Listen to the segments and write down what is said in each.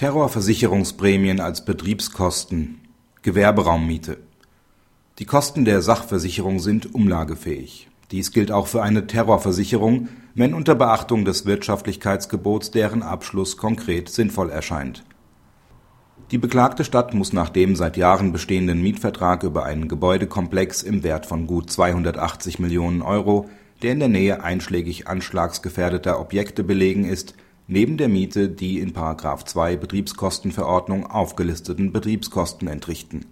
Terrorversicherungsprämien als Betriebskosten Gewerberaummiete Die Kosten der Sachversicherung sind umlagefähig. Dies gilt auch für eine Terrorversicherung, wenn unter Beachtung des Wirtschaftlichkeitsgebots deren Abschluss konkret sinnvoll erscheint. Die beklagte Stadt muss nach dem seit Jahren bestehenden Mietvertrag über einen Gebäudekomplex im Wert von gut 280 Millionen Euro, der in der Nähe einschlägig anschlagsgefährdeter Objekte belegen ist neben der Miete die in § 2 Betriebskostenverordnung aufgelisteten Betriebskosten entrichten.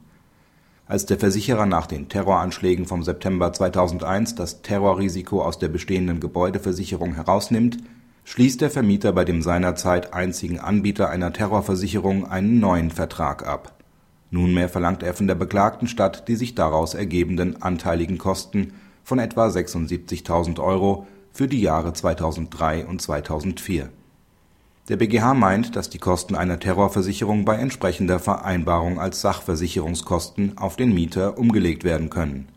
Als der Versicherer nach den Terroranschlägen vom September 2001 das Terrorrisiko aus der bestehenden Gebäudeversicherung herausnimmt, schließt der Vermieter bei dem seinerzeit einzigen Anbieter einer Terrorversicherung einen neuen Vertrag ab. Nunmehr verlangt er von der beklagten Stadt die sich daraus ergebenden anteiligen Kosten von etwa 76.000 Euro für die Jahre 2003 und 2004 der BGH meint, dass die Kosten einer Terrorversicherung bei entsprechender Vereinbarung als Sachversicherungskosten auf den Mieter umgelegt werden können.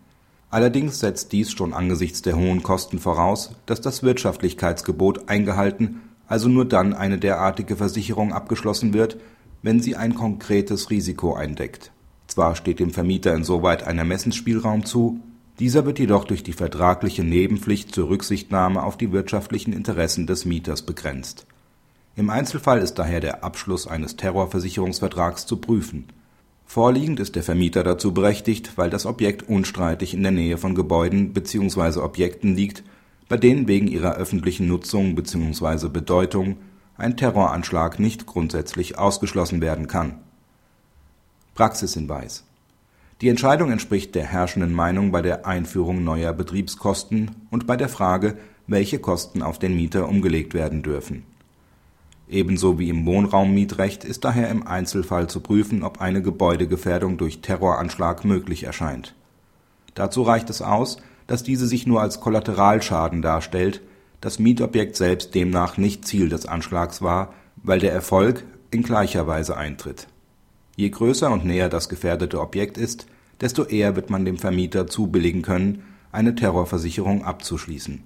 Allerdings setzt dies schon angesichts der hohen Kosten voraus, dass das Wirtschaftlichkeitsgebot eingehalten, also nur dann eine derartige Versicherung abgeschlossen wird, wenn sie ein konkretes Risiko eindeckt. Zwar steht dem Vermieter insoweit ein Ermessensspielraum zu, dieser wird jedoch durch die vertragliche Nebenpflicht zur Rücksichtnahme auf die wirtschaftlichen Interessen des Mieters begrenzt im Einzelfall ist daher der Abschluss eines Terrorversicherungsvertrags zu prüfen. Vorliegend ist der Vermieter dazu berechtigt, weil das Objekt unstreitig in der Nähe von Gebäuden bzw. Objekten liegt, bei denen wegen ihrer öffentlichen Nutzung bzw. Bedeutung ein Terroranschlag nicht grundsätzlich ausgeschlossen werden kann. Praxishinweis Die Entscheidung entspricht der herrschenden Meinung bei der Einführung neuer Betriebskosten und bei der Frage, welche Kosten auf den Mieter umgelegt werden dürfen Ebenso wie im Wohnraummietrecht ist daher im Einzelfall zu prüfen, ob eine Gebäudegefährdung durch Terroranschlag möglich erscheint. Dazu reicht es aus, dass diese sich nur als Kollateralschaden darstellt, das Mietobjekt selbst demnach nicht Ziel des Anschlags war, weil der Erfolg in gleicher Weise eintritt. Je größer und näher das gefährdete Objekt ist, desto eher wird man dem Vermieter zubilligen können, eine Terrorversicherung abzuschließen